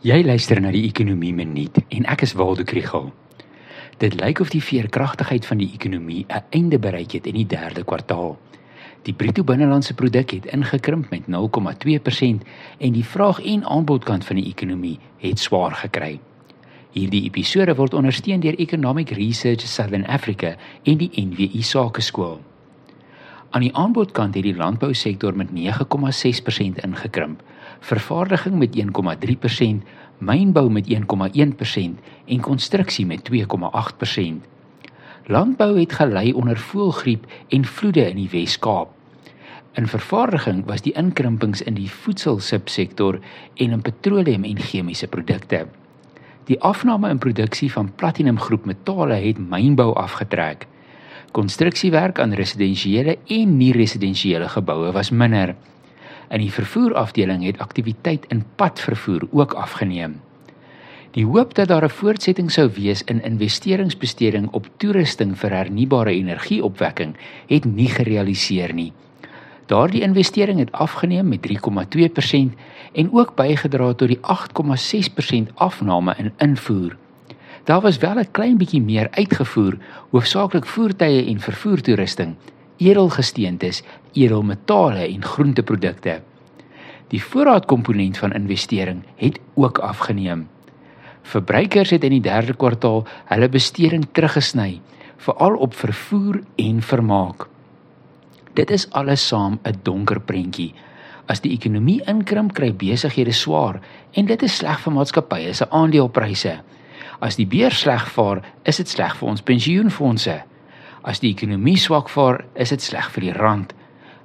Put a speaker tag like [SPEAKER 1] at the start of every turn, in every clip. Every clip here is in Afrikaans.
[SPEAKER 1] Jy luister na die Ekonomie Minuut en ek is Waldo Krugel. Dit lyk of die veerkragtigheid van die ekonomie 'n einde bereik het in die 3de kwartaal. Die bruto binnelandse produk het ingekrimp met 0,2% en die vraag en aanbodkant van die ekonomie het swaar gekry. Hierdie episode word ondersteun deur Economic Research Southern Africa en die NWI Sakeskool. Aan die aanbodkant het die landbousektor met 9,6% ingekrimp vervaardiging met 1,3%, mynbou met 1,1% en konstruksie met 2,8%. Landbou het gelei onder voëlgriep en vloede in die Wes-Kaap. In vervaardiging was die inkrimpings in die voedselsubsektor en in petroleum en chemiese produkte. Die afname in produksie van platinumgroep metale het mynbou afgetrek. Konstruksiewerk aan residensiële en nie-residensiële geboue was minder. In die vervoerafdeling het aktiwiteit in padvervoer ook afgeneem. Die hoop dat daar 'n voortsetting sou wees in investeringsbesteding op toerusting vir hernubare energieopwekking het nie gerealiseer nie. Daardie investering het afgeneem met 3,2% en ook bygedra tot die 8,6% afname in invoer. Daar was wel 'n klein bietjie meer uitgevoer, hoofsaaklik voertuie en vervoertoerusting, edelgesteentes, edelmetale en groenteprodukte. Die voorraadkomponent van investering het ook afgeneem. Verbruikers het in die 3de kwartaal hulle besteding teruggesny, veral op vervoer en vermaak. Dit is alles saam 'n donker prentjie. As die ekonomie inkrimp, kry besighede swaar en dit is sleg vir maatskappye se aandelepryse. As die beurs sleg vaar, is dit sleg vir ons pensioenfonde. As die ekonomie swak vaar, is dit sleg vir die rand.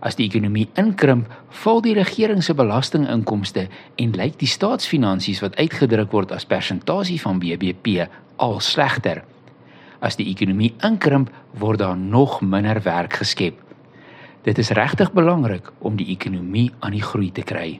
[SPEAKER 1] As die ekonomie inkrimp, val die regering se belastinginkomste en lyk die staatsfinansies wat uitgedruk word as persentasie van BBP al slegter. As die ekonomie inkrimp, word daar nog minder werk geskep. Dit is regtig belangrik om die ekonomie aan die groei te kry.